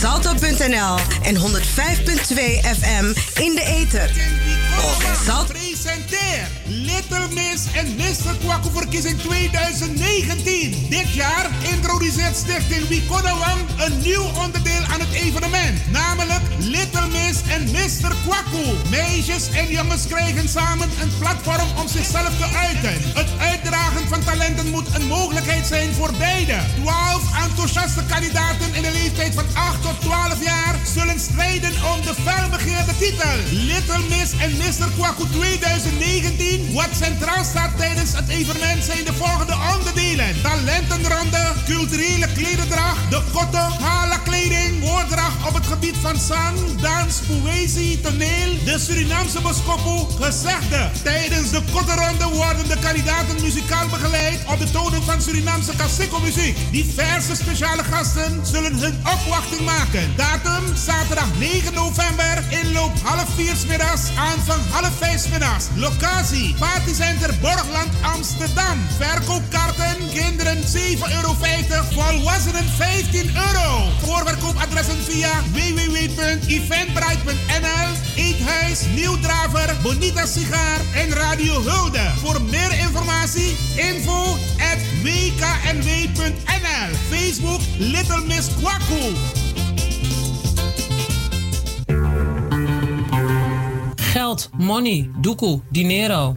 salto.nl en 105.2 FM in de ether. Salto presenteert Little Miss en Mr. Kwaku verkiezing 2019. Dit jaar introduceert Stichting Wikonawang een nieuw onderdeel aan het evenement. Namelijk Little Miss en Mr. Kwaku. Meisjes en jongens krijgen samen een platform om zichzelf te uiten. Het uitdragen van talenten moet een mogelijkheid zijn voor beide. 12 enthousiaste kandidaten in de leeftijd van 8 tot 12 jaar zullen strijden om de felbegeerde titel. Little Miss en Mr. Kwaku 2019. Wat centraal staat tijdens het evenement zijn de volgende onderdelen. Talentenronde, culturele klederdracht, de kotte, hala kleding, woorddracht op het gebied van zang, dans, poëzie, toneel, de Surinaamse boskoppel, gezegde. Tijdens de kotteronde worden de kandidaten muzikaal op de tonen van Surinaamse muziek. Diverse speciale gasten zullen hun opwachting maken. Datum zaterdag 9 november, inloop half vier middags, aanvang half vijf middags. Locatie, Partycenter Borgland Amsterdam. Verkoopkaarten, kinderen 7,50 euro, volwassenen 15 euro. Voorverkoopadressen via www.eventbrite.nl, Eethuis, Nieuwdraver, Bonita Sigaar en Radio Hulde. Voor meer informatie, info at wknw.nl. Facebook Little Miss Kwaku. Geld, money, doekoe, dinero.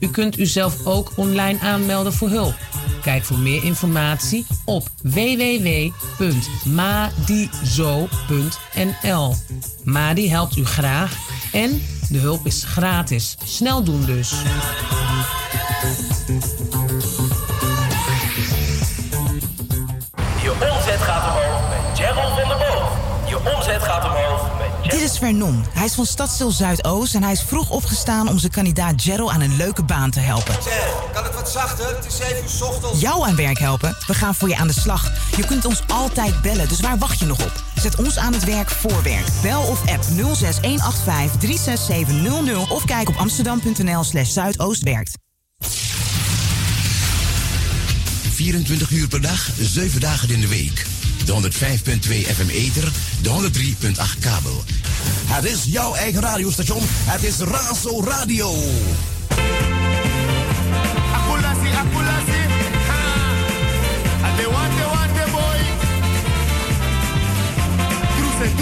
U kunt uzelf ook online aanmelden voor hulp. Kijk voor meer informatie op www.madizo.nl. Madi helpt u graag en de hulp is gratis. Snel doen dus. Is Vernon. Hij is van Stadstil Zuidoost en hij is vroeg opgestaan om zijn kandidaat Gerald aan een leuke baan te helpen. kan het wat zachter? Het is 7 uur ochtends. Jou aan werk helpen? We gaan voor je aan de slag. Je kunt ons altijd bellen, dus waar wacht je nog op? Zet ons aan het werk voor werk. Bel of app 06185 36700 of kijk op amsterdam.nl slash zuidoostwerkt. 24 uur per dag, 7 dagen in de week de 105.2 FM Ether, de 103.8 kabel. Het is jouw eigen radiostation. Het is Raso Radio.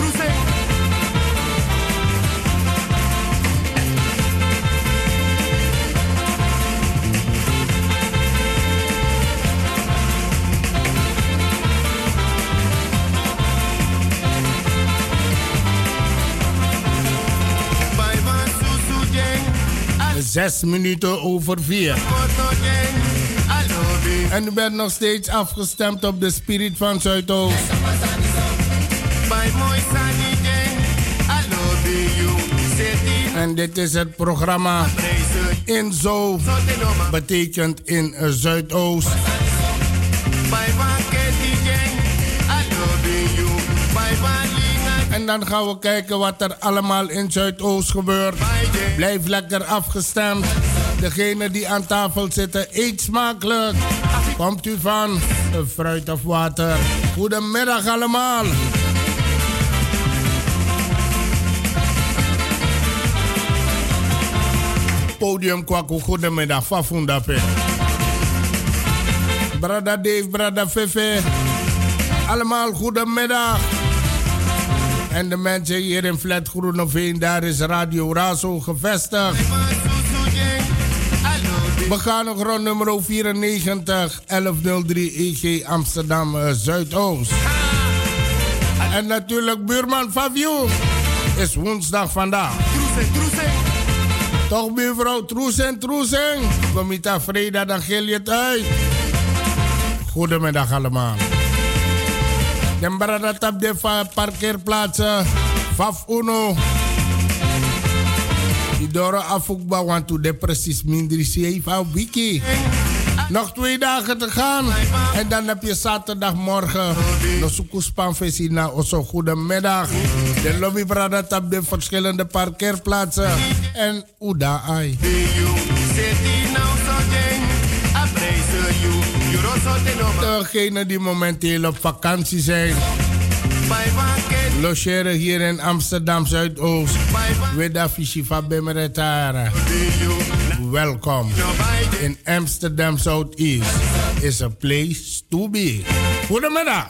Boy. Zes minuten over vier. En u bent nog steeds afgestemd op de Spirit van Zuidoost. En dit is het programma In Zo, betekent in Zuidoost. En dan gaan we kijken wat er allemaal in Zuidoost gebeurt. Blijf lekker afgestemd. Degene die aan tafel zitten, eet smakelijk. Komt u van fruit of water? Goedemiddag allemaal. Podium kwaku, goedemiddag. Fafundape. Brada Dave, brada Fefe. Allemaal goedemiddag. En de mensen hier in Flat Groeneveen, daar is Radio Razo gevestigd. We gaan nog rond nummer 94 1103 EG Amsterdam uh, Zuidoost. En natuurlijk buurman Fabio is woensdag vandaag. Toch buurvrouw Troesen, Troesen. Comita Freda, dan gil je het uit. Goedemiddag allemaal. De barada tap de parkeerplaatsen. Faf Uno. Idoro afukba want to de precies minder 7 wiki. Nog twee dagen te gaan. En dan heb je zaterdagmorgen. De Soekoespan Vesina. Oso goedemiddag. De lobby praat op de verschillende parkeerplaatsen. En Uda Ai. Degenen die momenteel op vakantie zijn. Logeren hier in Amsterdam Zuidoost. Weda Fishifa Bemeretara. Welkom. In Amsterdam Southeast is a place to be. Goedemiddag.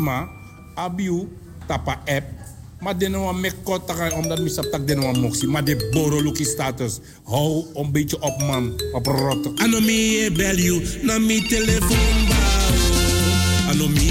asma abiu tapa app maar den wan mek kort omdat misap tak den wan moxie maar de boroluki status. Hou een beetje op man. Op rotte anomi e bel you na mi telefoon ba anomi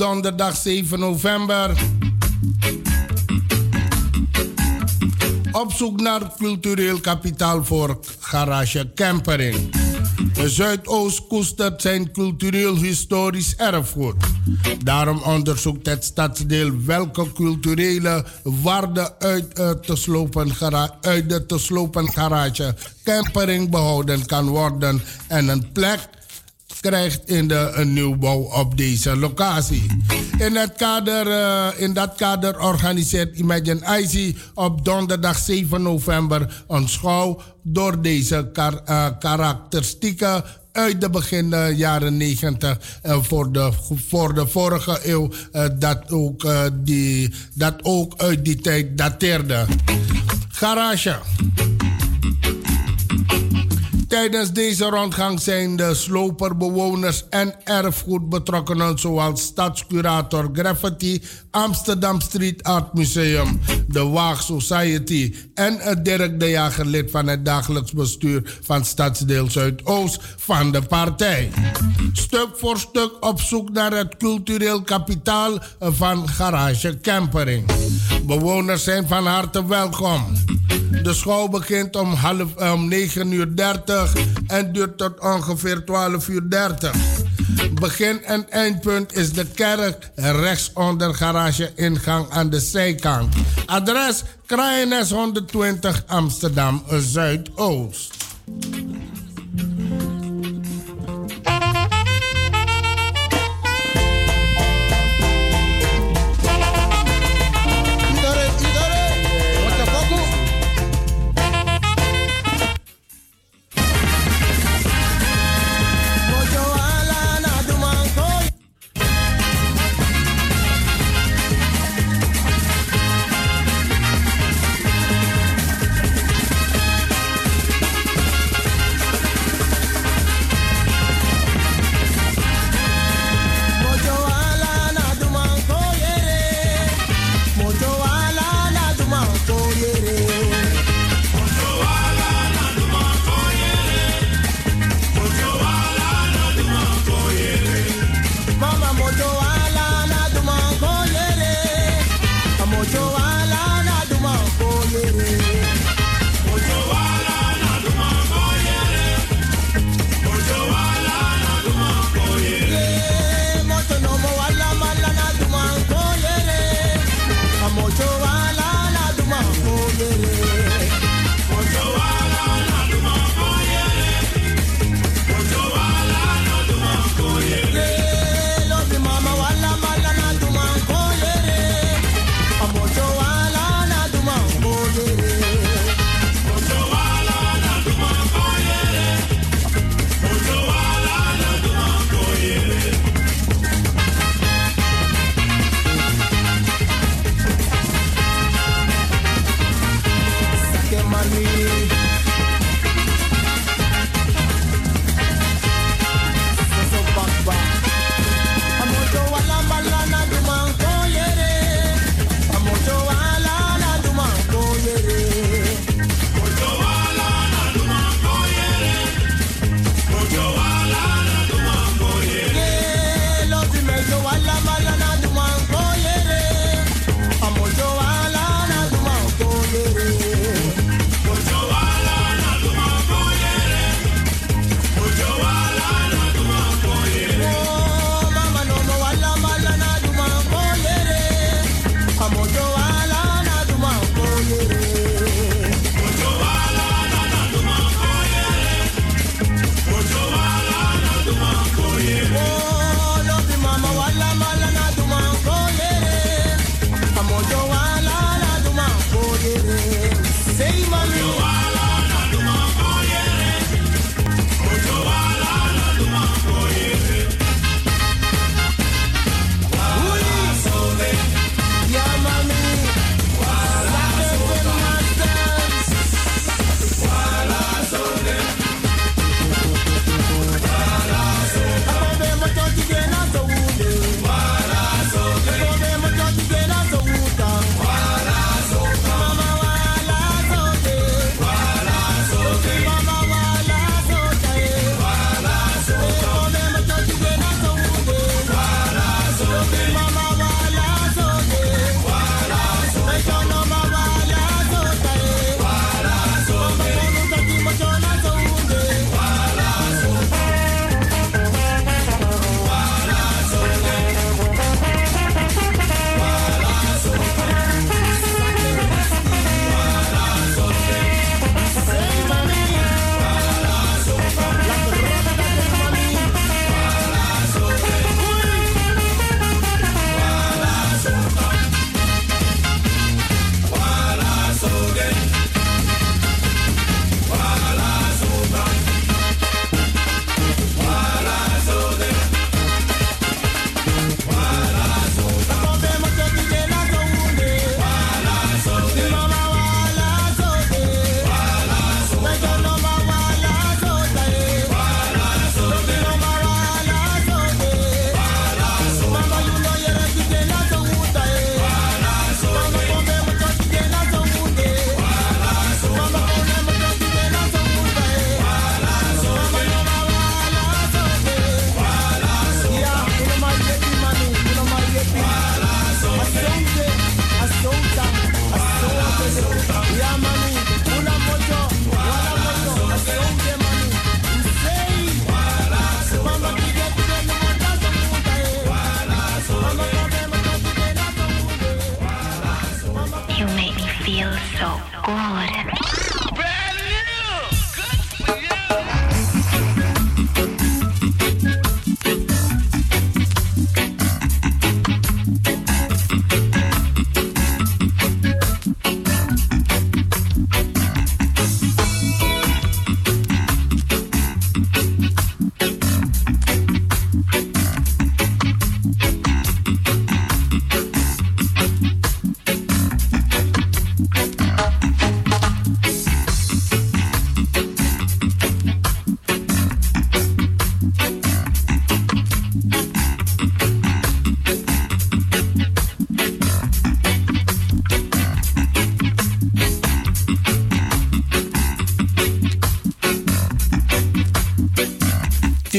donderdag 7 november. Op zoek naar cultureel kapitaal voor Garage Campering. De Zuidoost koestert zijn cultureel-historisch erfgoed. Daarom onderzoekt het stadsdeel welke culturele waarde uit, uh, te slopen uit de te slopen garage campering behouden kan worden en een plek krijgt in de een nieuwbouw op deze locatie. In, het kader, uh, in dat kader organiseert Imagine IC op donderdag 7 november een schouw door deze kar, uh, karakteristieken uit de begin uh, jaren 90 uh, voor, de, voor de vorige eeuw dat, ook, die, dat ook uit die tijd dateerde. Garage. Tijdens deze rondgang zijn de sloperbewoners en erfgoedbetrokkenen zoals stadscurator Graffiti, Amsterdam Street Art Museum, de Waag Society en het Dirk de Jager lid van het dagelijks bestuur van Stadsdeel Zuidoost van de partij. Stuk voor stuk op zoek naar het cultureel kapitaal van Garage Campering. Bewoners zijn van harte welkom. De school begint om, half, om 9 uur 30 en duurt tot ongeveer 12 uur 30. Begin- en eindpunt is de kerk rechts onder garage ingang aan de zijkant. Adres Kraaiennes 120 Amsterdam Zuidoost.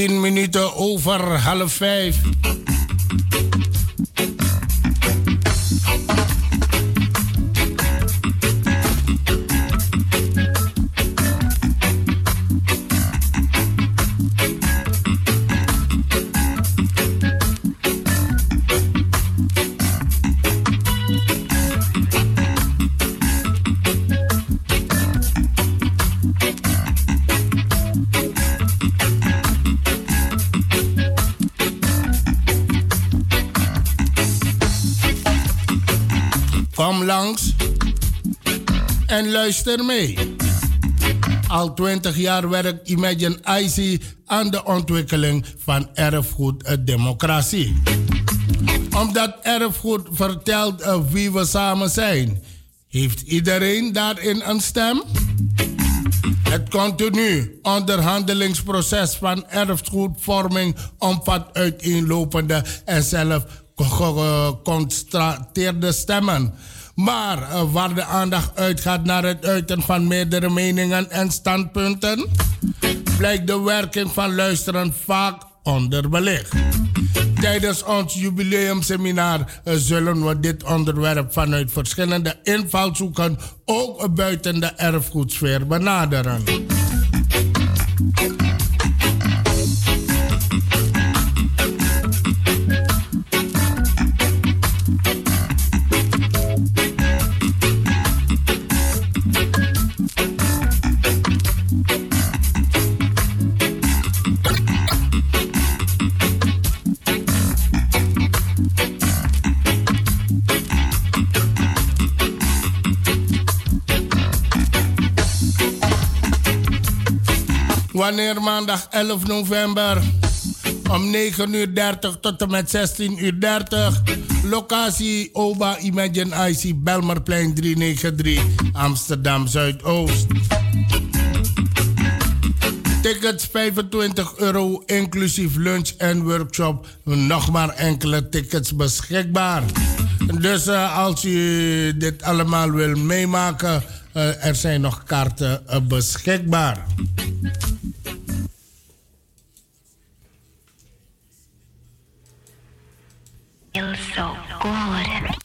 10 minuten over half vijf. En luister mee. Al 20 jaar werkt Imagine IC aan de ontwikkeling van erfgoed en democratie. Omdat erfgoed vertelt eh, wie we samen zijn, heeft iedereen daarin een stem? Het continu onderhandelingsproces van erfgoedvorming omvat uiteenlopende en zelf geconstateerde stemmen. Maar eh, waar de aandacht uitgaat naar het uiten van meerdere meningen en standpunten, blijkt de werking van luisteren vaak onderbelicht. Tijdens ons jubileumseminar eh, zullen we dit onderwerp vanuit verschillende invalshoeken ook buiten de erfgoedsfeer benaderen. Wanneer maandag 11 november om 9.30 uur 30 tot en met 16.30 uur 30. Locatie Oba Imagine IC Belmerplein 393 Amsterdam Zuidoost. Tickets 25 euro inclusief lunch en workshop. Nog maar enkele tickets beschikbaar. Dus uh, als u dit allemaal wil meemaken, uh, er zijn nog kaarten uh, beschikbaar. Feels so good.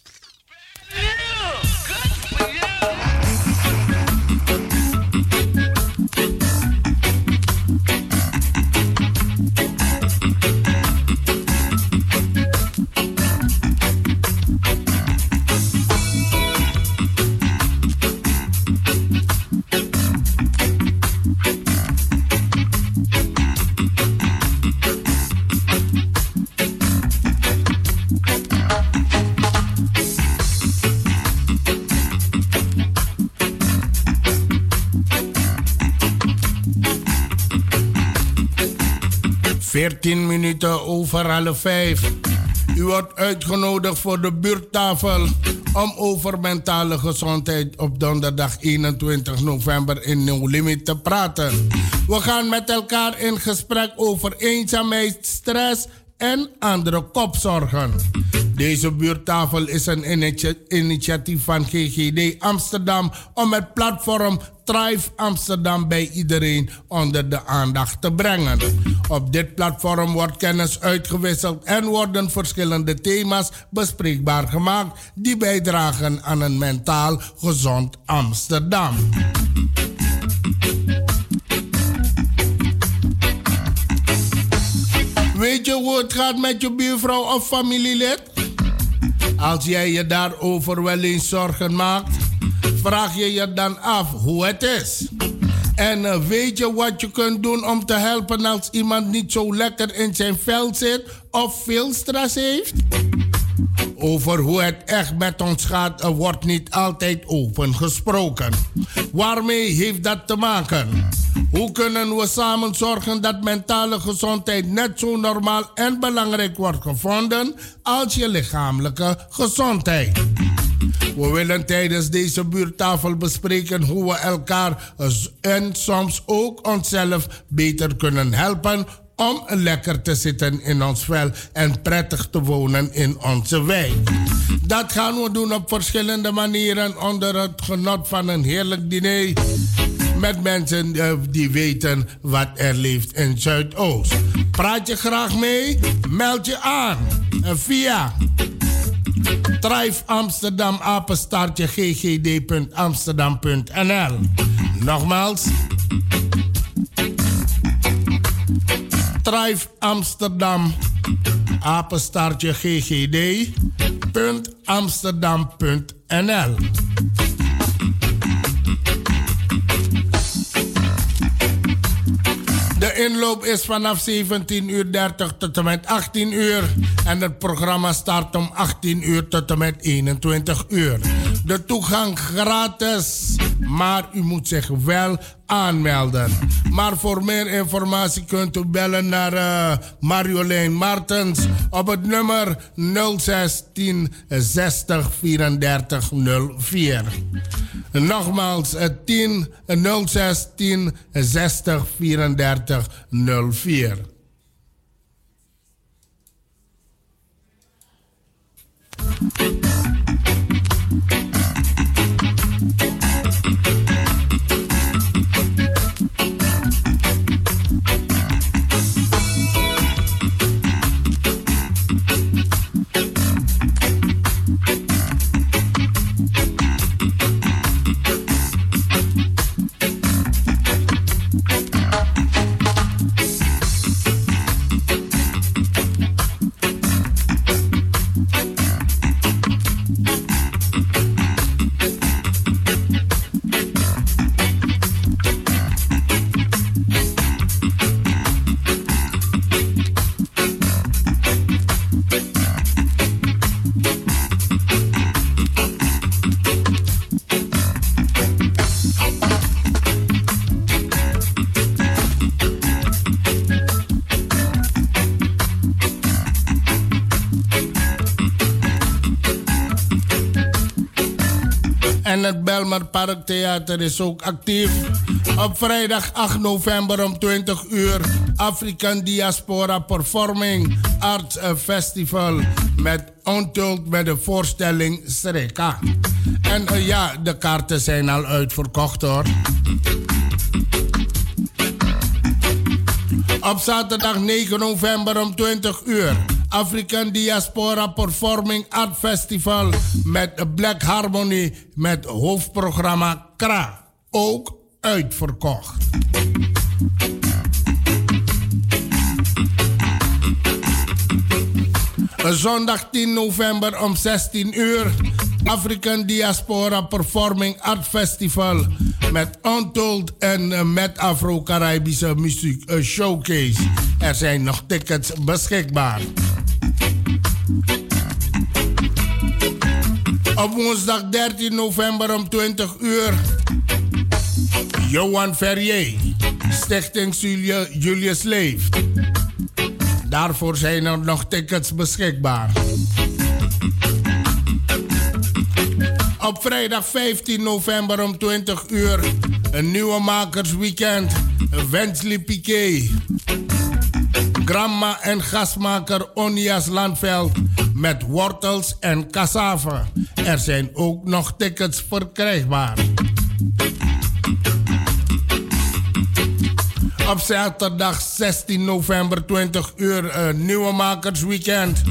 Veertien minuten over half vijf. U wordt uitgenodigd voor de buurttafel om over mentale gezondheid op donderdag 21 november in New Limit te praten. We gaan met elkaar in gesprek over eenzaamheid, stress en andere kopzorgen. Deze buurttafel is een initiatief van GGD Amsterdam om het platform Thrive Amsterdam bij iedereen onder de aandacht te brengen. Op dit platform wordt kennis uitgewisseld en worden verschillende thema's bespreekbaar gemaakt die bijdragen aan een mentaal gezond Amsterdam. Weet je hoe het gaat met je buurvrouw of familielid? Als jij je daarover wel eens zorgen maakt, vraag je je dan af hoe het is. En eh, weet je wat je kunt doen om te helpen als iemand niet zo lekker in zijn vel zit of veel stress heeft? Over hoe het echt met ons gaat, wordt niet altijd open gesproken. Waarmee heeft dat te maken? Hoe kunnen we samen zorgen dat mentale gezondheid net zo normaal en belangrijk wordt gevonden als je lichamelijke gezondheid? We willen tijdens deze buurtafel bespreken hoe we elkaar en soms ook onszelf beter kunnen helpen om lekker te zitten in ons vel en prettig te wonen in onze wijk. Dat gaan we doen op verschillende manieren onder het genot van een heerlijk diner met mensen eh, die weten wat er leeft in Zuidoost. Praat je graag mee? Meld je aan via Thrive Amsterdam Nogmaals. Thrive Amsterdam apenstaartje ggd.amsterdam.nl De inloop is vanaf 17 uur 30 tot en met 18 uur. En het programma start om 18 uur tot en met 21 uur. De toegang gratis, maar u moet zich wel aanmelden. Maar voor meer informatie kunt u bellen naar uh, Marjolein Martens op het nummer 016 60 34 04. Nogmaals, 10 016 60 34 04. Belmer Parktheater is ook actief. Op vrijdag 8 november om 20 uur African Diaspora Performing Arts Festival met Onthuld met de voorstelling Sreka. En uh, ja, de kaarten zijn al uitverkocht hoor. Op zaterdag 9 november om 20 uur African Diaspora Performing Art Festival met Black Harmony met hoofdprogramma KRA. Ook uitverkocht. Zondag 10 november om 16 uur. African Diaspora Performing Art Festival. Met Untold en met Afro-Caribische muziek showcase. Er zijn nog tickets beschikbaar. Op woensdag 13 november om 20 uur. Johan Ferrier, Stichting Julius Leeft. Daarvoor zijn er nog tickets beschikbaar. Op vrijdag 15 november om 20 uur een nieuwe makersweekend. Wensley Piquet. Gramma en gasmaker Onias Landveld met wortels en cassave. Er zijn ook nog tickets verkrijgbaar. Op zaterdag 16 november 20 uur een nieuwe makersweekend.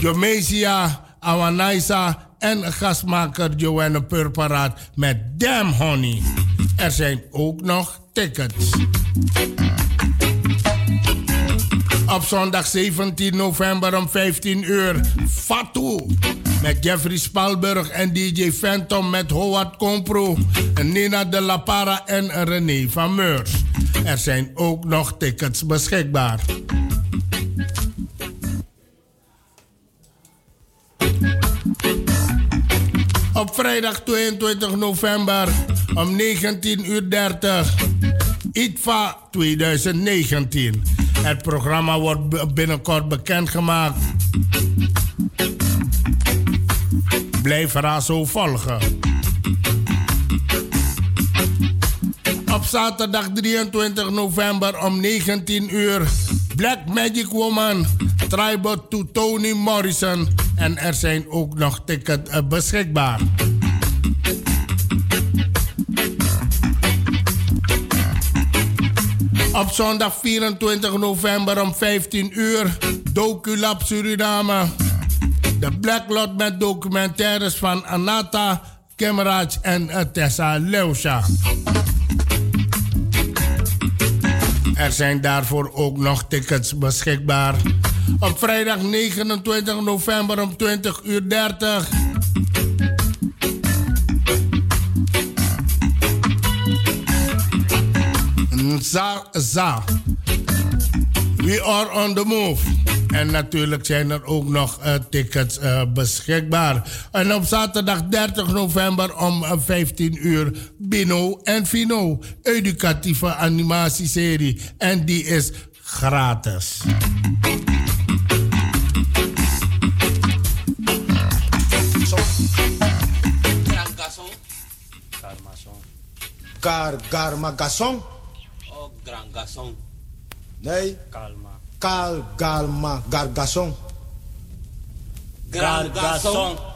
Jomesia, Awanaisa en gasmaker Joanne Purperaat met Damn Honey. Er zijn ook nog tickets. Op zondag 17 november om 15 uur. Fatou. Met Jeffrey Spalburg en DJ Phantom met Howard Compro. Nina de La Para en René van Meurs. Er zijn ook nog tickets beschikbaar. Op vrijdag 22 november om 19.30 uur ITVA 2019. Het programma wordt binnenkort bekendgemaakt. Blijf zo volgen. Op zaterdag 23 november om 19 uur Black Magic Woman, Tribute to Tony Morrison. En er zijn ook nog tickets eh, beschikbaar. Op zondag 24 november om 15 uur, Doculab Suriname. De Black Lot met documentaires van Anata Kemeraj en eh, Tessa Leusha. Er zijn daarvoor ook nog tickets beschikbaar. Op vrijdag 29 november om 20 uur 30. Za, za. We are on the move. En natuurlijk zijn er ook nog uh, tickets uh, beschikbaar. En op zaterdag 30 november om uh, 15 uur Bino en Fino. Educatieve animatieserie. En die is gratis. Gar Garmagasson? Oh, Trangazón. ¿Ney? Calma. Cal, calma, gargazón. Gargazón.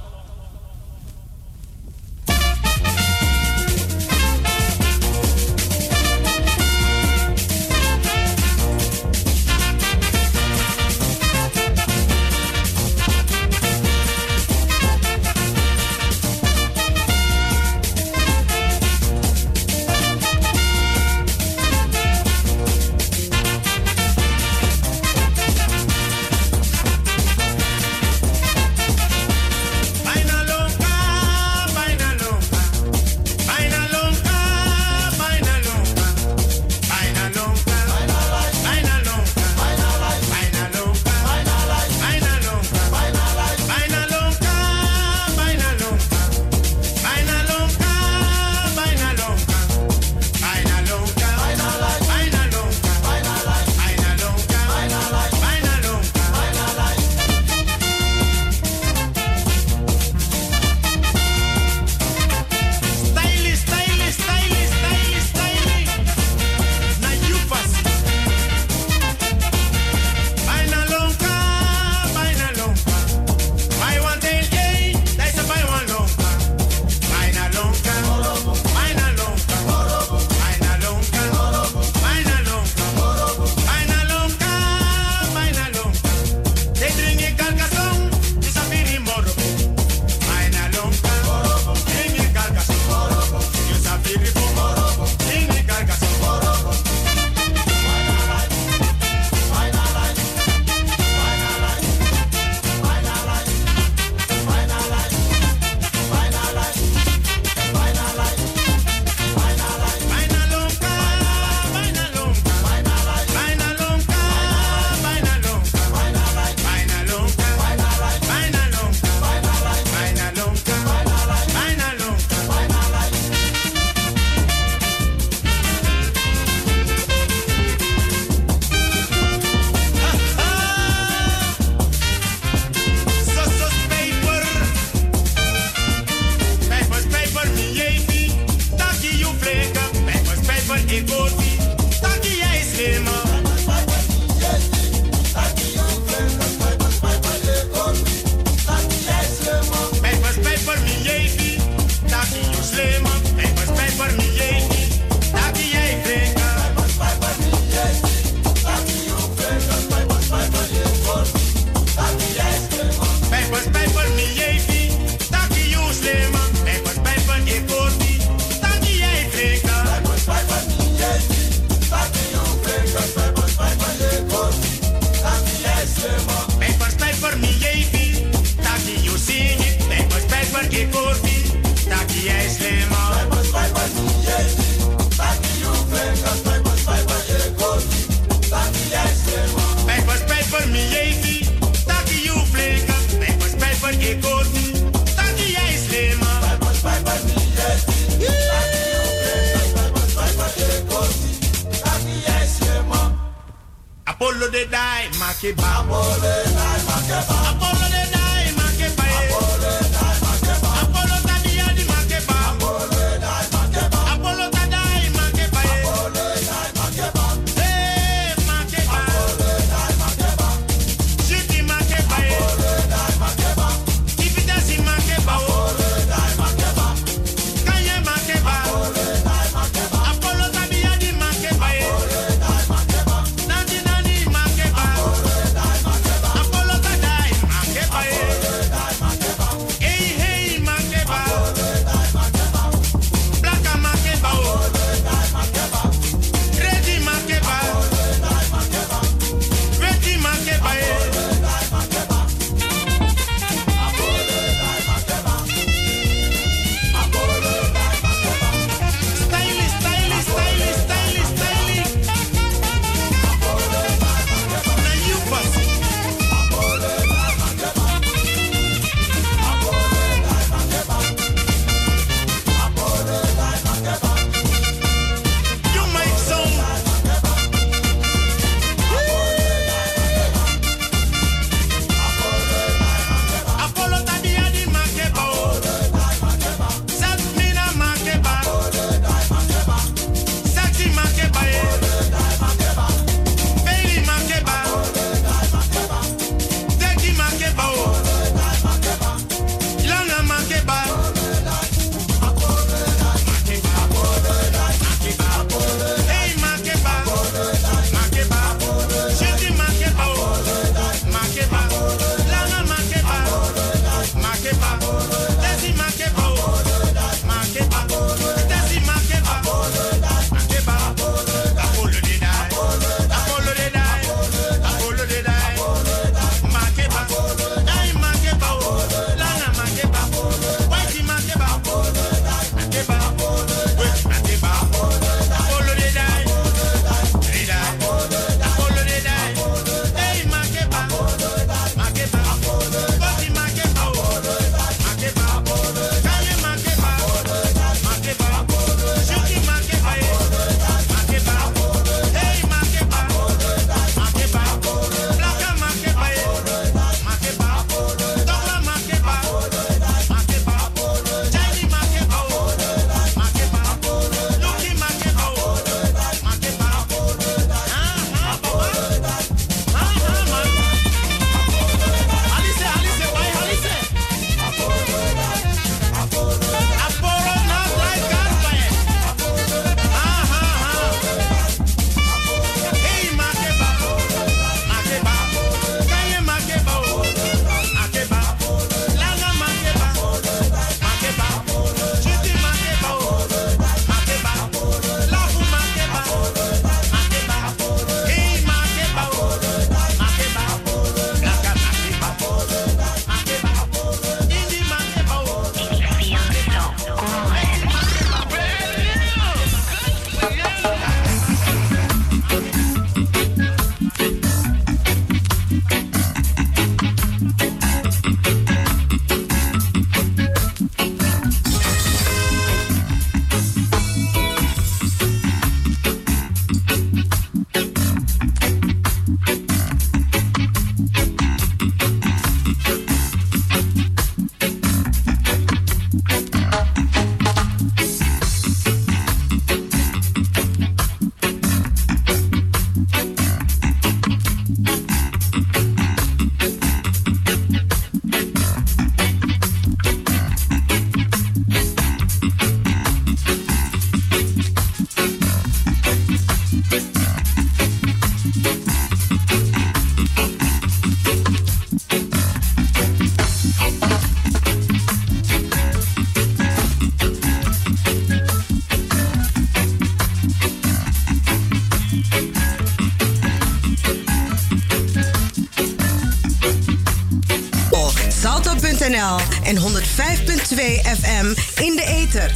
salto.nl en 105.2 FM in de ether.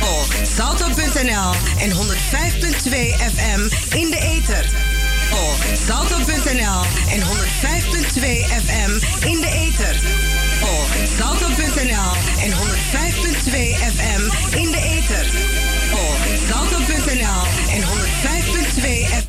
Oh, Volg salto.nl en 105.2 FM in de ether. Oh, Volg salto.nl en 105.2 FM in de ether. Oh, Volg salto.nl en 105.2 FM in de ether. Volg salto.nl en 105.2 FM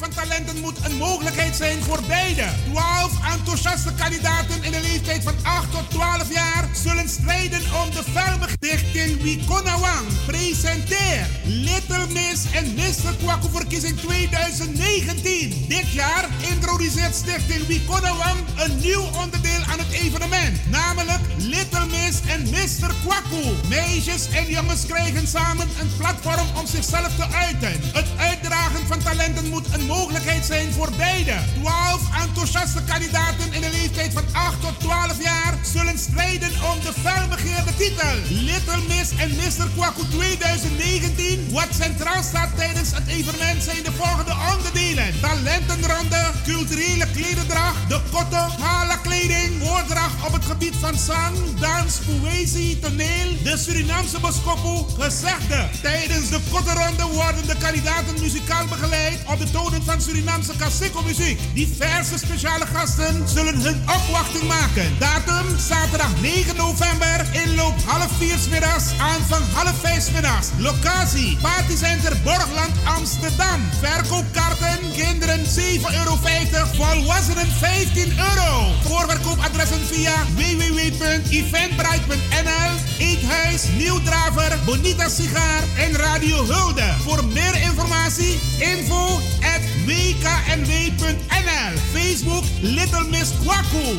van talenten moet een mogelijkheid zijn voor beide. 12 enthousiaste kandidaten in de leeftijd van 8 tot 12 jaar zullen strijden om de velme Velbestichting Wikonawang. Presenteer Little Miss en Mr. Kwaku verkiezing 2019. Dit jaar introduceert Stichting Wikonawang een nieuw onderdeel aan het evenement. Namelijk Little Miss en Mr. Kwaku. Meisjes en jongens krijgen samen een platform om zichzelf te uiten. Het uitdragen van talenten moet een mogelijkheid zijn voor beide. 12 enthousiaste kandidaten in de leeftijd van 8 tot 12 jaar zullen strijden om de felbegeerde titel Little Miss en Mr. Kwaku 2019. Wat centraal staat tijdens het evenement zijn de volgende onderdelen: talentenronde, culturele klededracht, de kotte, hala kleding, woorddracht op het gebied van zang, dans, poëzie, toneel, de Surinaamse boskoppel, gezegde. Tijdens de kotteronde worden de kandidaten muzikaal begeleid op de tonen van Surinaamse Kaseko muziek. Diverse speciale gasten zullen hun opwachting maken. Datum zaterdag 9 november, inloop half vier 's middags, aanvang half vijf. Locatie, Partycenter Borgland Amsterdam. Verkoopkaarten, kinderen 7,50 euro, volwassenen 15 euro. Voorverkoopadressen via www.eventbrite.nl, Eethuis, Nieuwdraver, Bonita Sigaar en Radio Hulde. Voor meer informatie, info at wknw.nl. Facebook Little Miss Kwaku.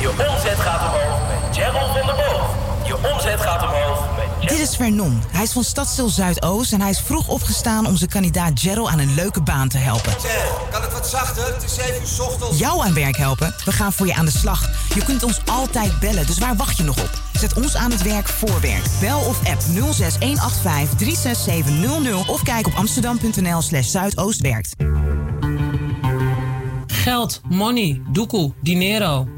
Je omzet gaat omhoog met Gerald van der Boog. Je omzet gaat omhoog met Dit is Vernon. Hij is van Stadstil Zuidoost en hij is vroeg opgestaan om zijn kandidaat Gerald aan een leuke baan te helpen. Zeg, kan het wat zachter? Het is 7 uur 's ochtends. Jou aan werk helpen? We gaan voor je aan de slag. Je kunt ons altijd bellen, dus waar wacht je nog op? Zet ons aan het werk voor werk. Bel of app 06185 36700 of kijk op amsterdam.nl slash zuidoostwerkt. Geld, money, doekoe, dinero.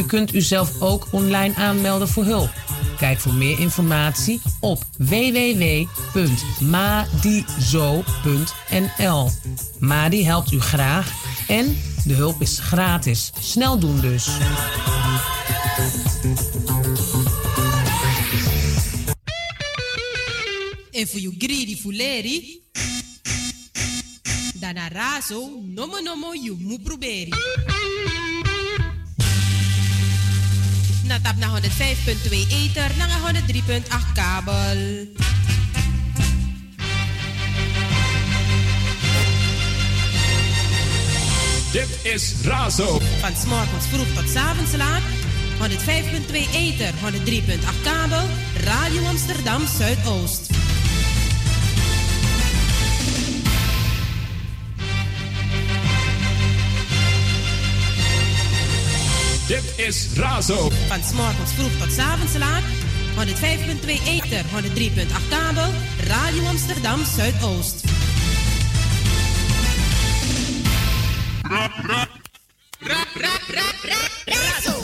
U kunt uzelf ook online aanmelden voor hulp. Kijk voor meer informatie op www.madizo.nl. Madi helpt u graag en de hulp is gratis. Snel doen dus. En voor you greedy fuleri, dan razo, nomo nomo you mu proberi. Na tap na 105.2 ether, na 103.8 kabel. Dit is Razo. Van s'morgens vroeg tot 's avonds laat. 105.2 ether, 103.8 kabel. Radio Amsterdam Zuidoost. Dit is Razo. Van s'morgens vroeg tot 's avonds laat. 105.2 ether, 103.8 kabel. Radio Amsterdam Zuidoost. Rap, rap. Rap, rap, rap, rap. Razo.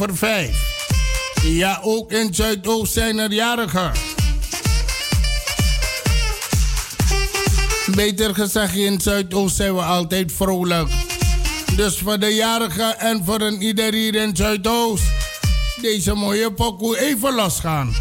Over vijf. Ja, ook in Zuidoost zijn er jarigen. Beter gezegd, in Zuidoost zijn we altijd vrolijk. Dus voor de jarigen en voor een ieder hier in Zuidoost. Deze mooie pokoe even losgaan.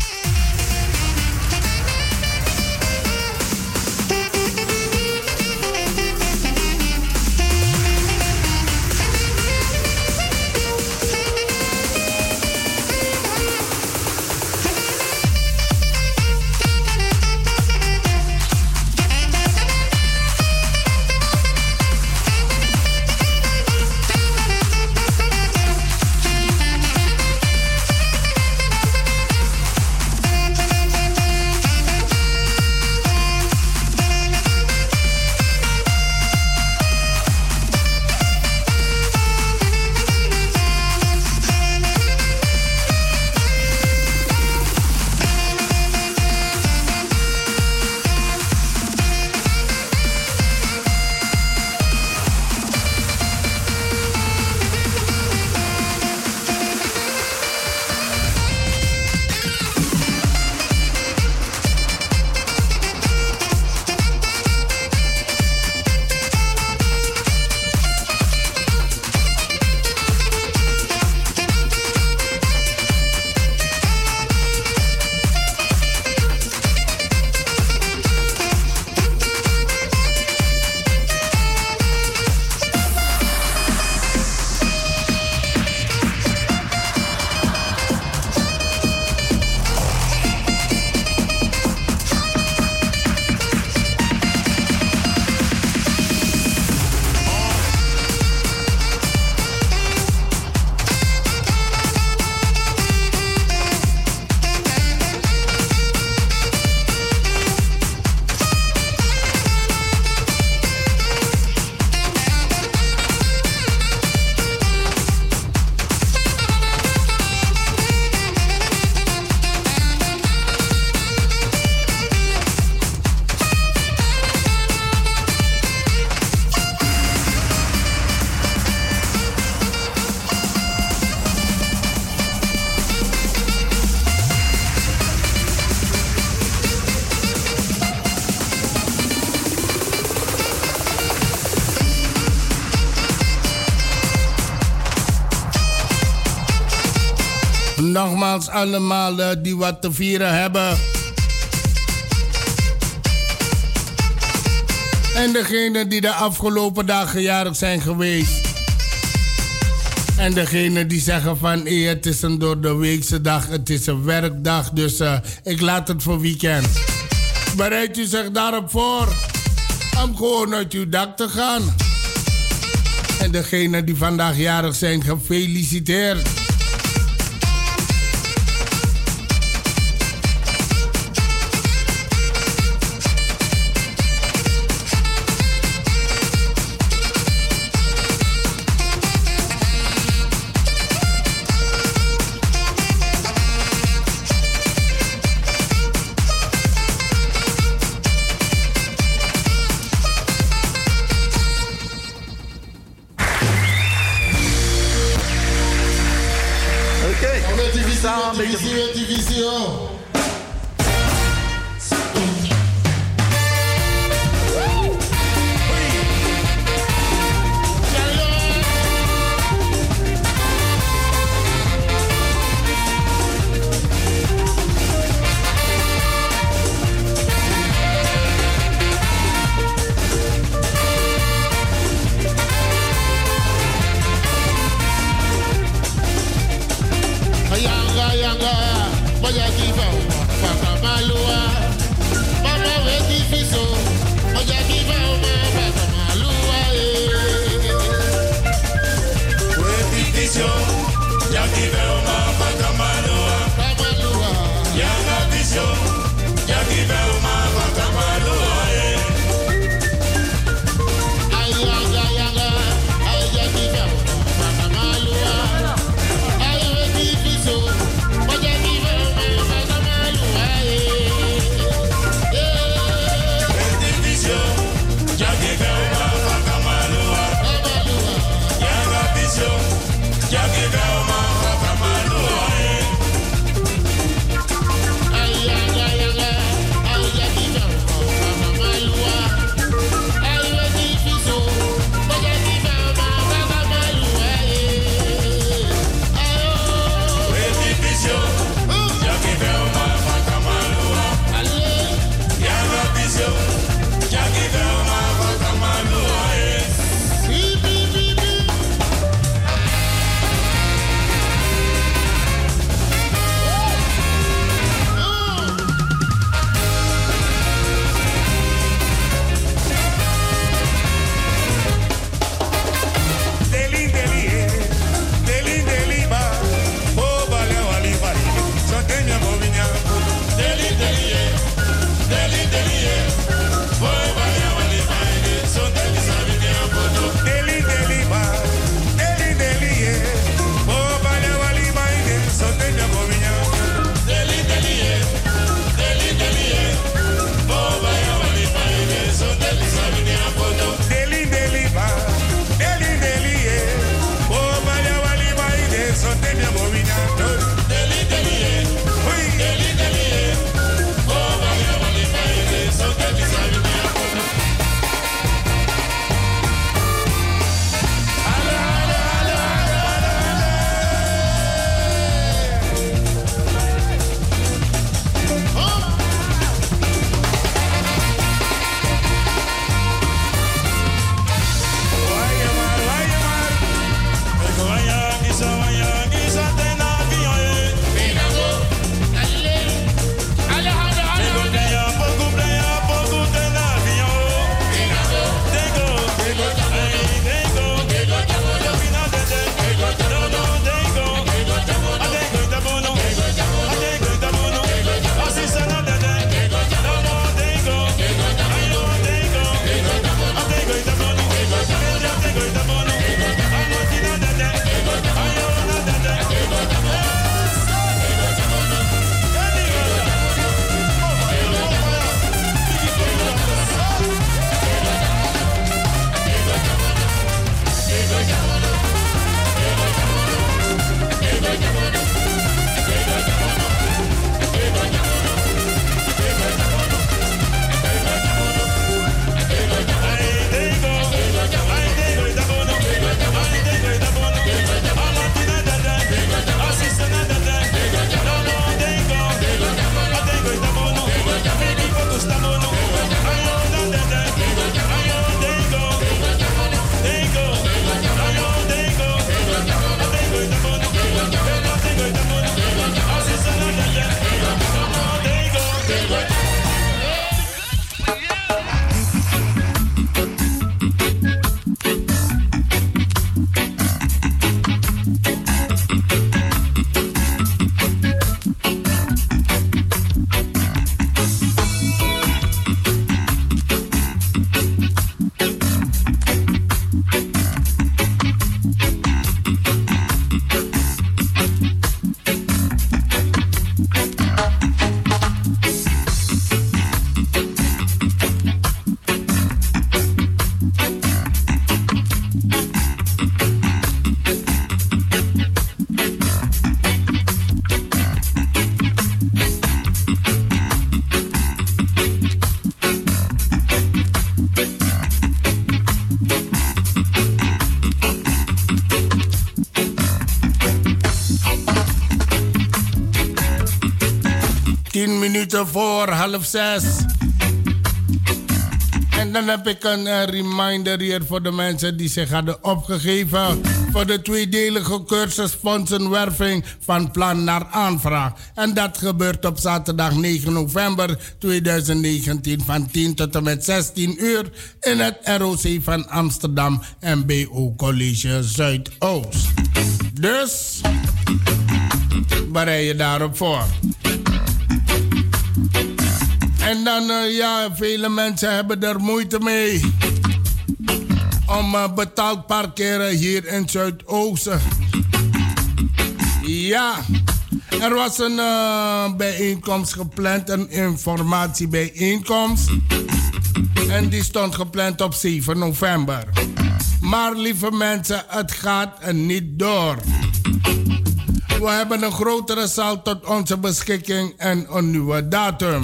Allemaal uh, die wat te vieren hebben. En degene die de afgelopen dagen jarig zijn geweest. En degene die zeggen van hey, het is een door de weekse dag, het is een werkdag, dus uh, ik laat het voor weekend. Bereid u zich daarop voor om gewoon uit uw dak te gaan. En degene die vandaag jarig zijn, gefeliciteerd. Voor half 6. En dan heb ik een eh, reminder hier voor de mensen die zich hadden opgegeven voor de tweedelige cursus fondsenwerving van plan naar aanvraag. En dat gebeurt op zaterdag 9 november 2019 van 10 tot en met 16 uur in het ROC van Amsterdam MBO College Zuidoost. Dus bereid je daarop voor. En dan, uh, ja, vele mensen hebben er moeite mee om uh, betaald parkeren hier in Zuidoosten. Ja, er was een uh, bijeenkomst gepland, een informatiebijeenkomst. En die stond gepland op 7 november. Maar lieve mensen, het gaat niet door. We hebben een grotere zaal tot onze beschikking en een nieuwe datum.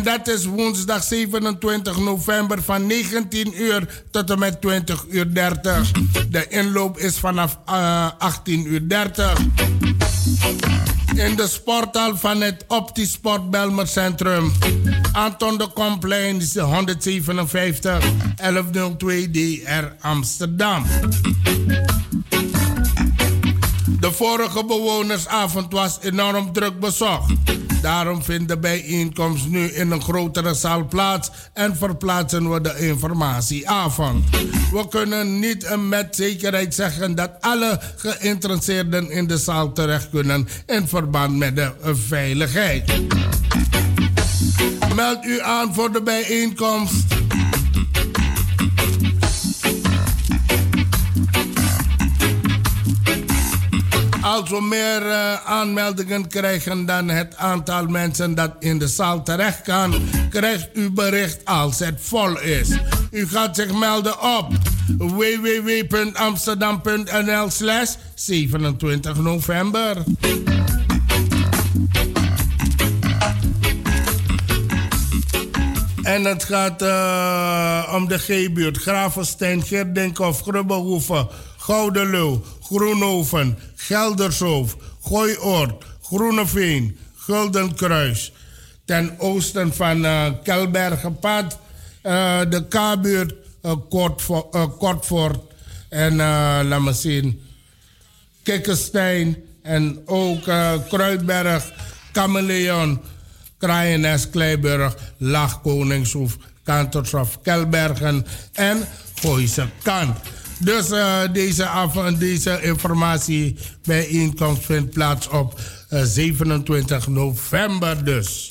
En dat is woensdag 27 november van 19 uur tot en met 20 uur 30. De inloop is vanaf uh, 18 uur 30. In de sporthal van het Optisport Belmer Centrum. Anton de Complein 157 1102 DR Amsterdam. De vorige bewonersavond was enorm druk bezocht. Daarom vindt de bijeenkomst nu in een grotere zaal plaats en verplaatsen we de informatieavond. We kunnen niet met zekerheid zeggen dat alle geïnteresseerden in de zaal terecht kunnen in verband met de veiligheid. Meld u aan voor de bijeenkomst. Als we meer uh, aanmeldingen krijgen dan het aantal mensen dat in de zaal terecht kan, krijgt u bericht als het vol is. U gaat zich melden op www.amsterdam.nl slash 27 november. En het gaat uh, om de G-buurt. Gravenstein, Gerdenkhof, Grubbehoeven, Goudenloo, Groenhoven, Geldershoof, Gooioord, Groeneveen, Guldenkruis. Ten oosten van uh, Kelbergenpad, uh, de K-buurt, uh, Kortvoort en laat me zien, Kikkenstein en ook Kruidberg, Kameleon, Kraaienes, Kleiburg, Lach, Koningshoef, Kantershof, Kelbergen en Gooise Kant. Dus uh, deze, af, deze informatie bijeenkomst vindt plaats op uh, 27 november dus.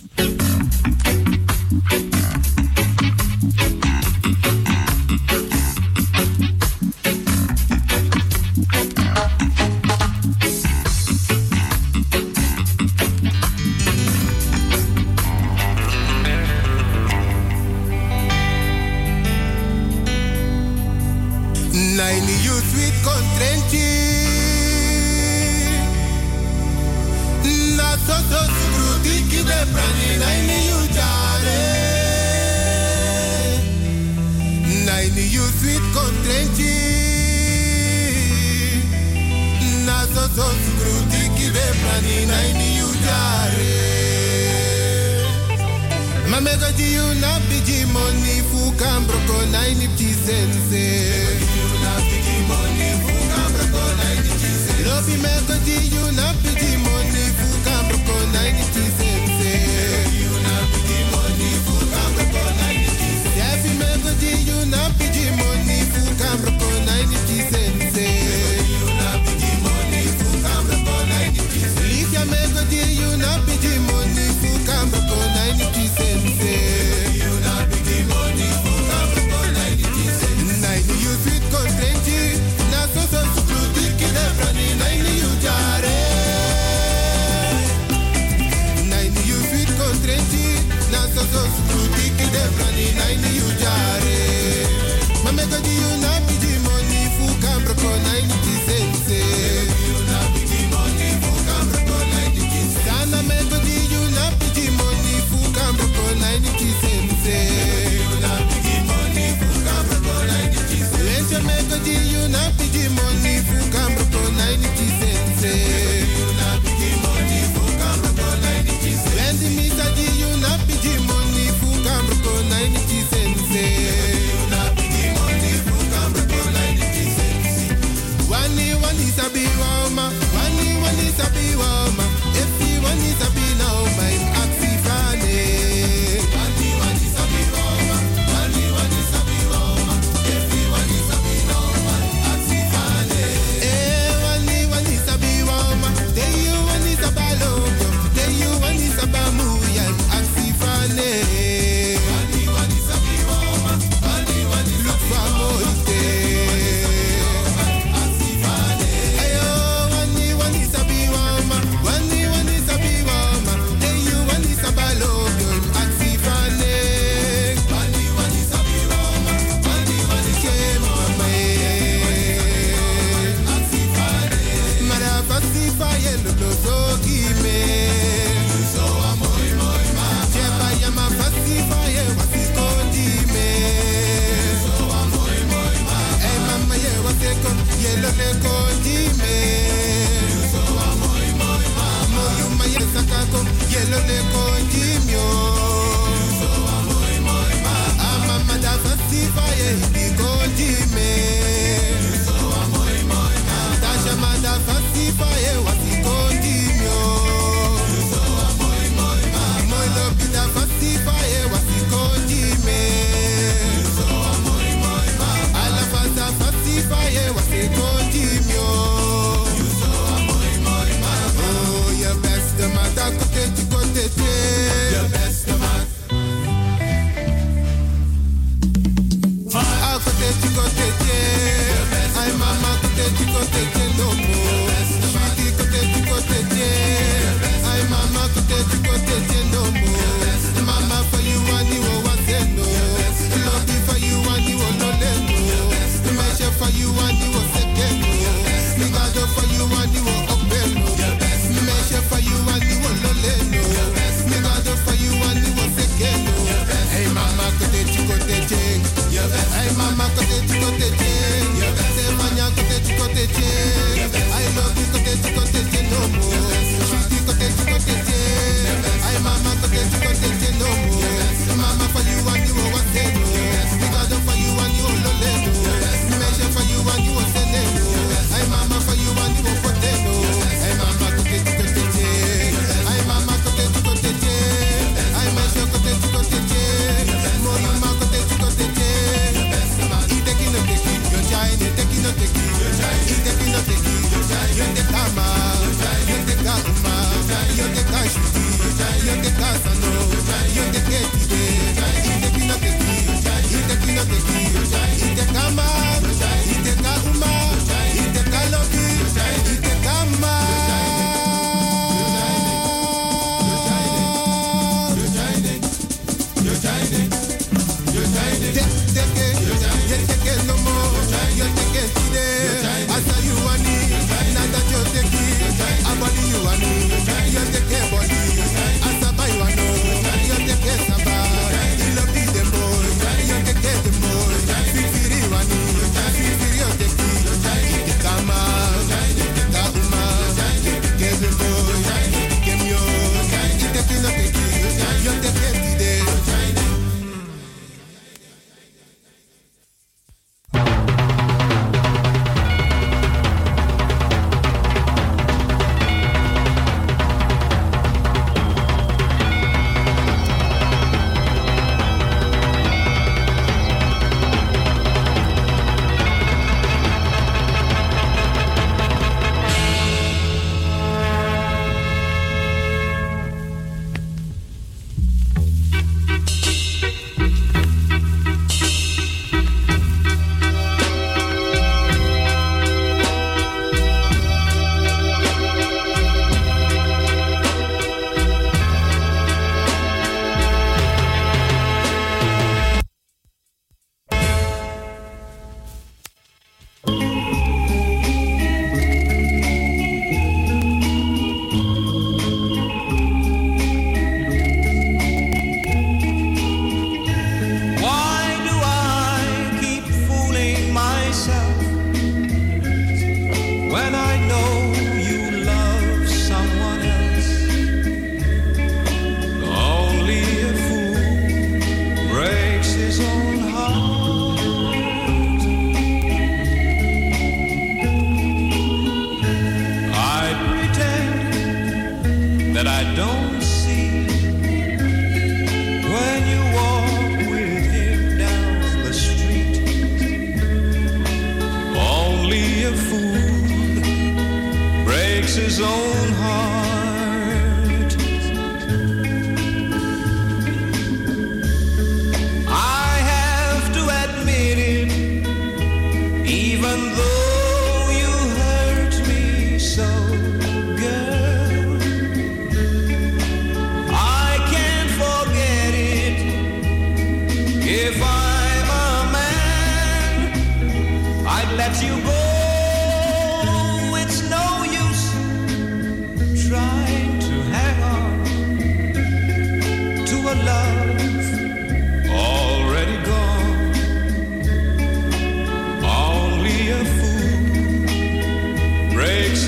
Money fu cambro con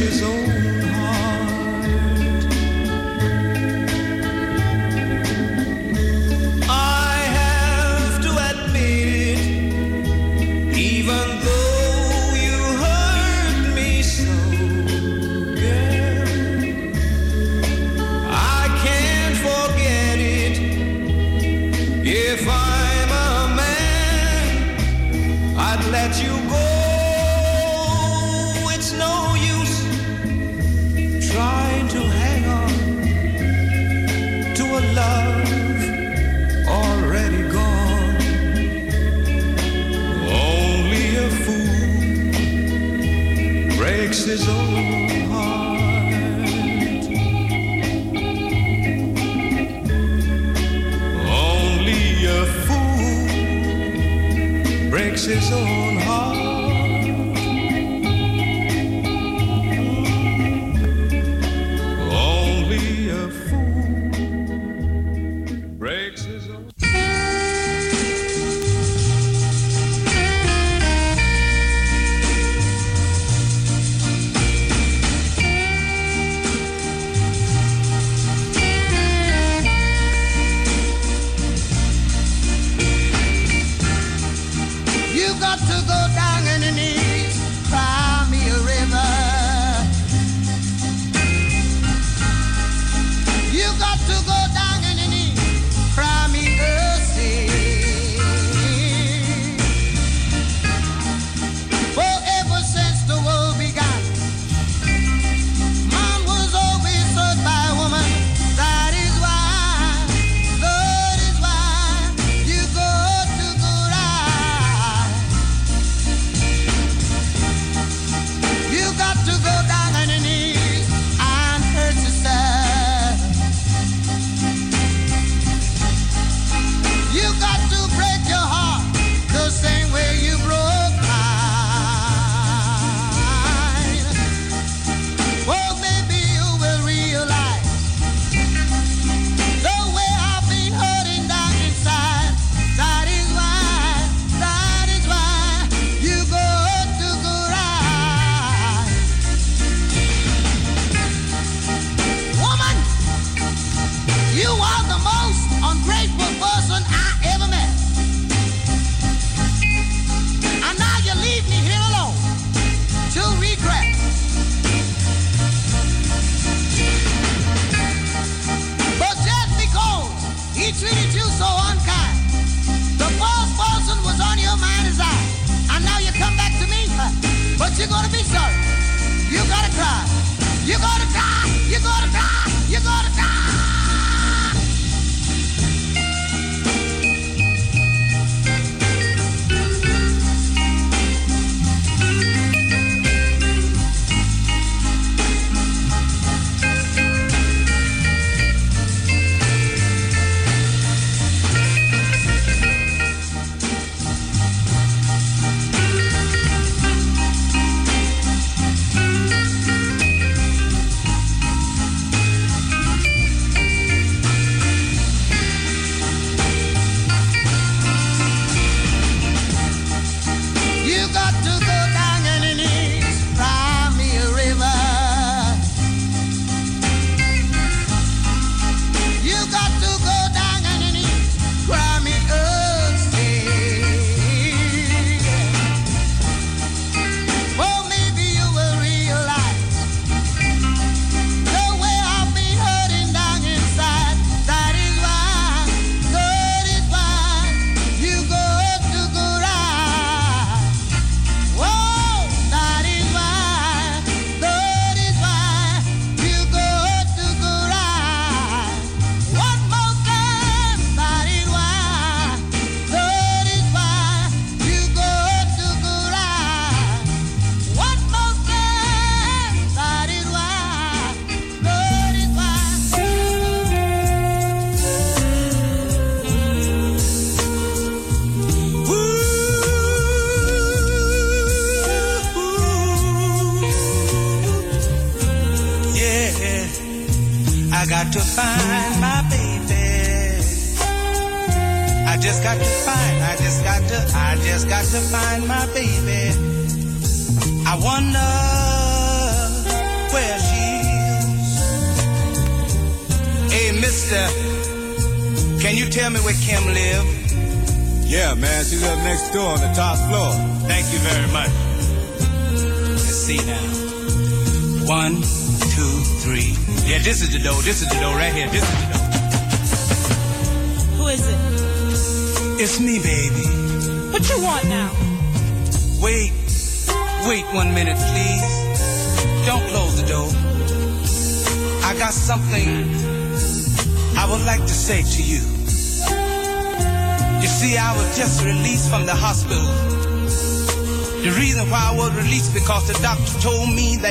she's old.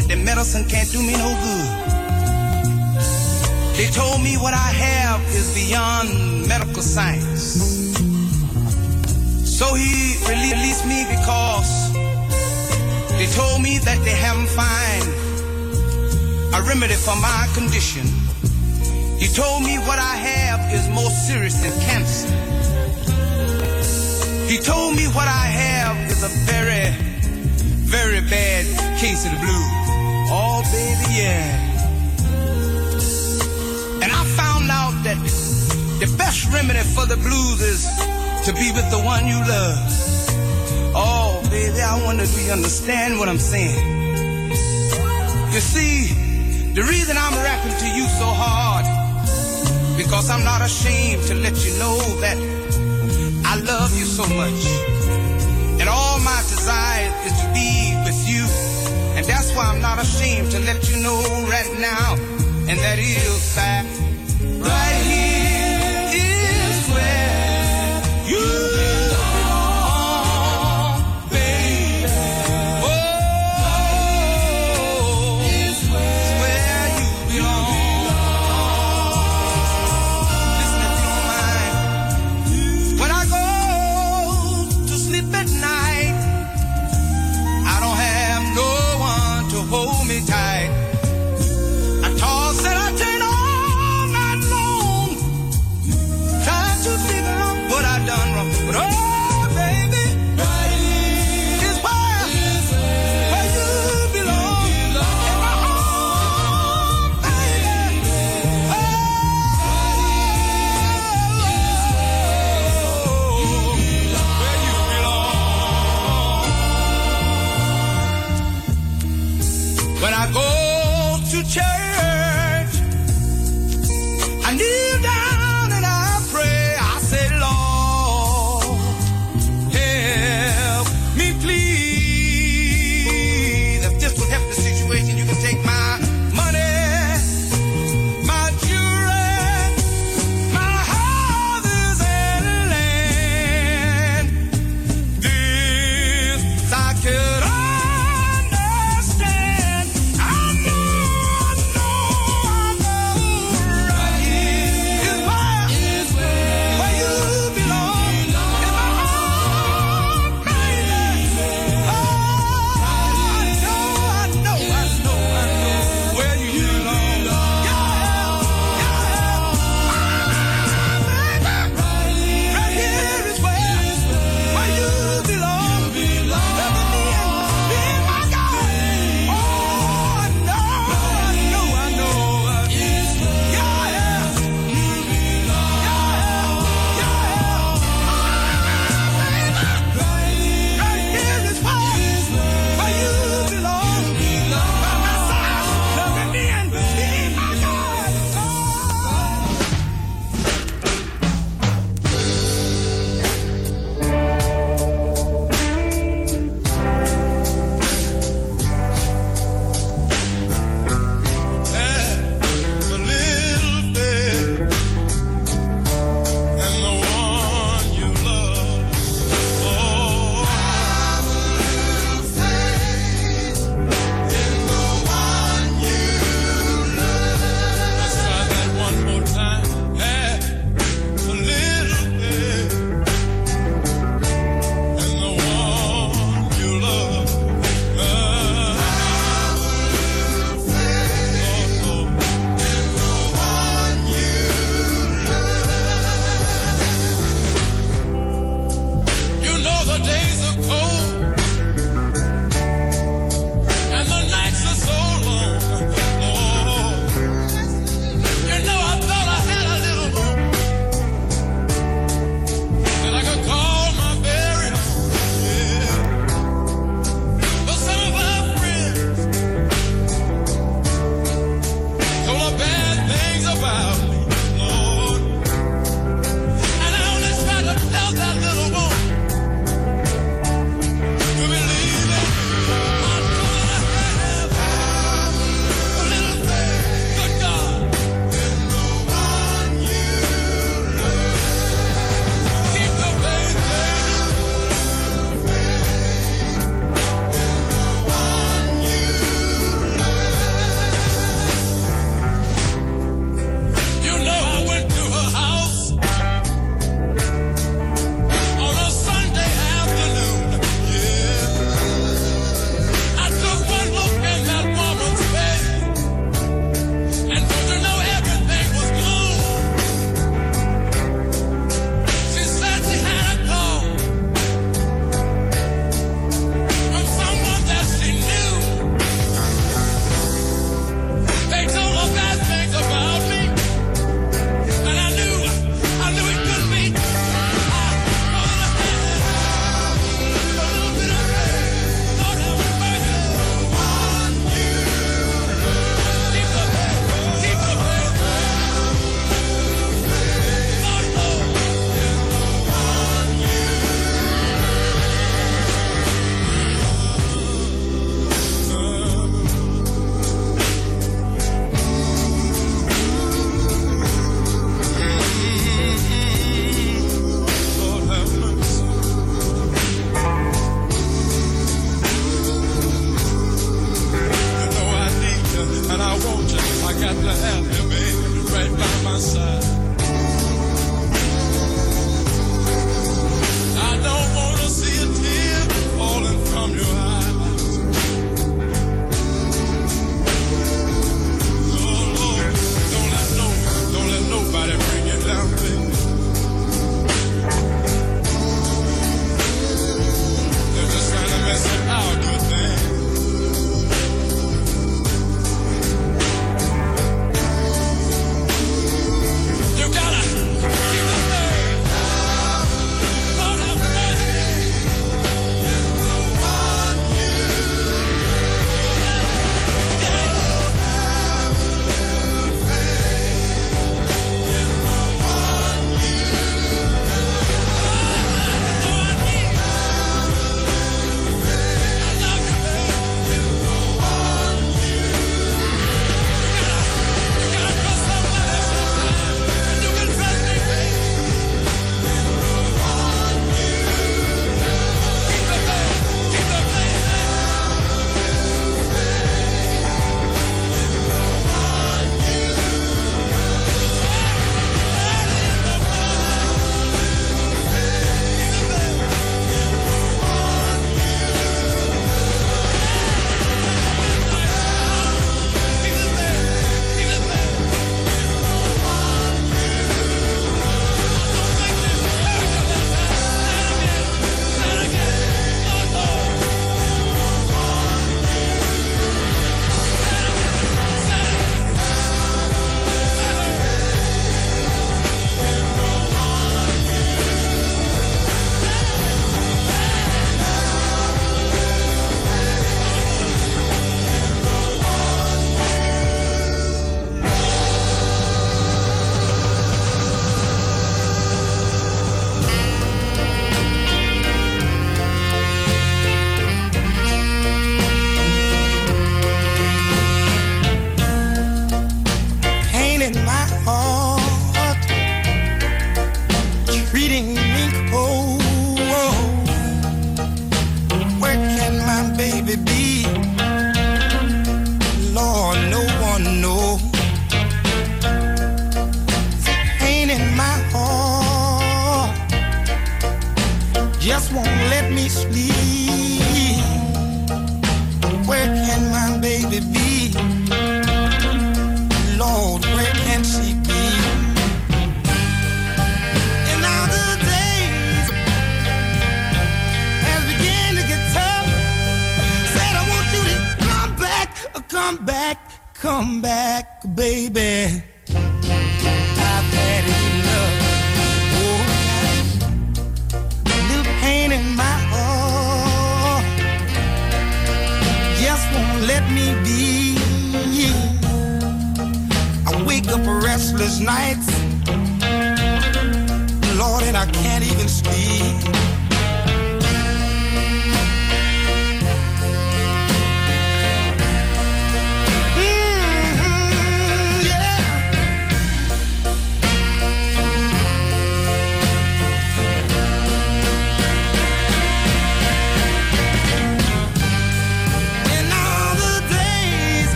That the medicine can't do me no good. They told me what I have is beyond medical science. So he rele- released me because they told me that they haven't find a remedy for my condition. He told me what I have is more serious than cancer. He told me what I have is a very, very bad case of the blues. Yeah. And I found out that the best remedy for the blues is to be with the one you love. Oh, baby, I wonder do you understand what I'm saying? You see, the reason I'm rapping to you so hard, because I'm not ashamed to let you know that I love you so much. I'm not ashamed to let you know right now. And that is that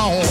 down.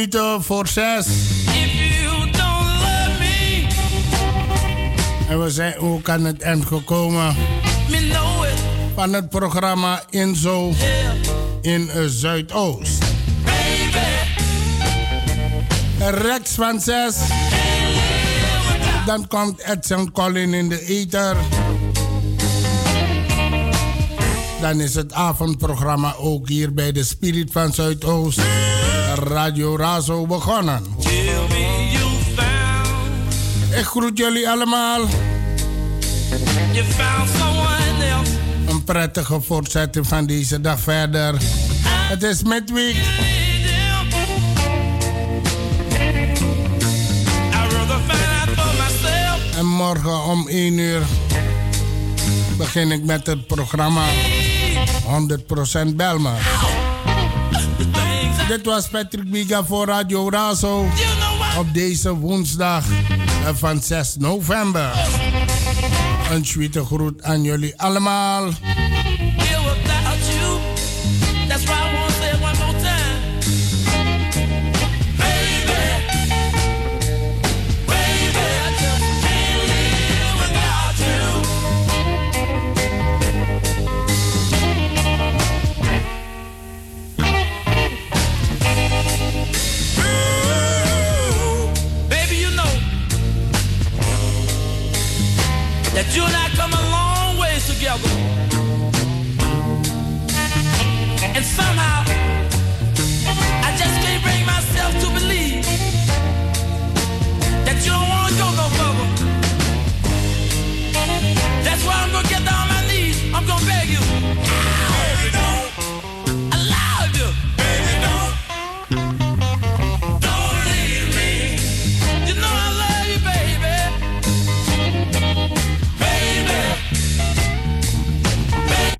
minuten voor zes. En we zijn ook aan het eind gekomen van het programma in Inzo in Zuidoost. Rex van zes. Dan komt Edson Collin in de Eter. Dan is het avondprogramma ook hier bij de Spirit van Zuidoost. Radio Razo begonnen. Ik groet jullie allemaal. Een prettige voortzetting van deze dag verder. Het is midweek. En morgen om 1 uur begin ik met het programma 100% Belma. Dit was Patrick Biga voor Radio Razo op deze woensdag eh, van 6 november. Een suite groet aan jullie allemaal.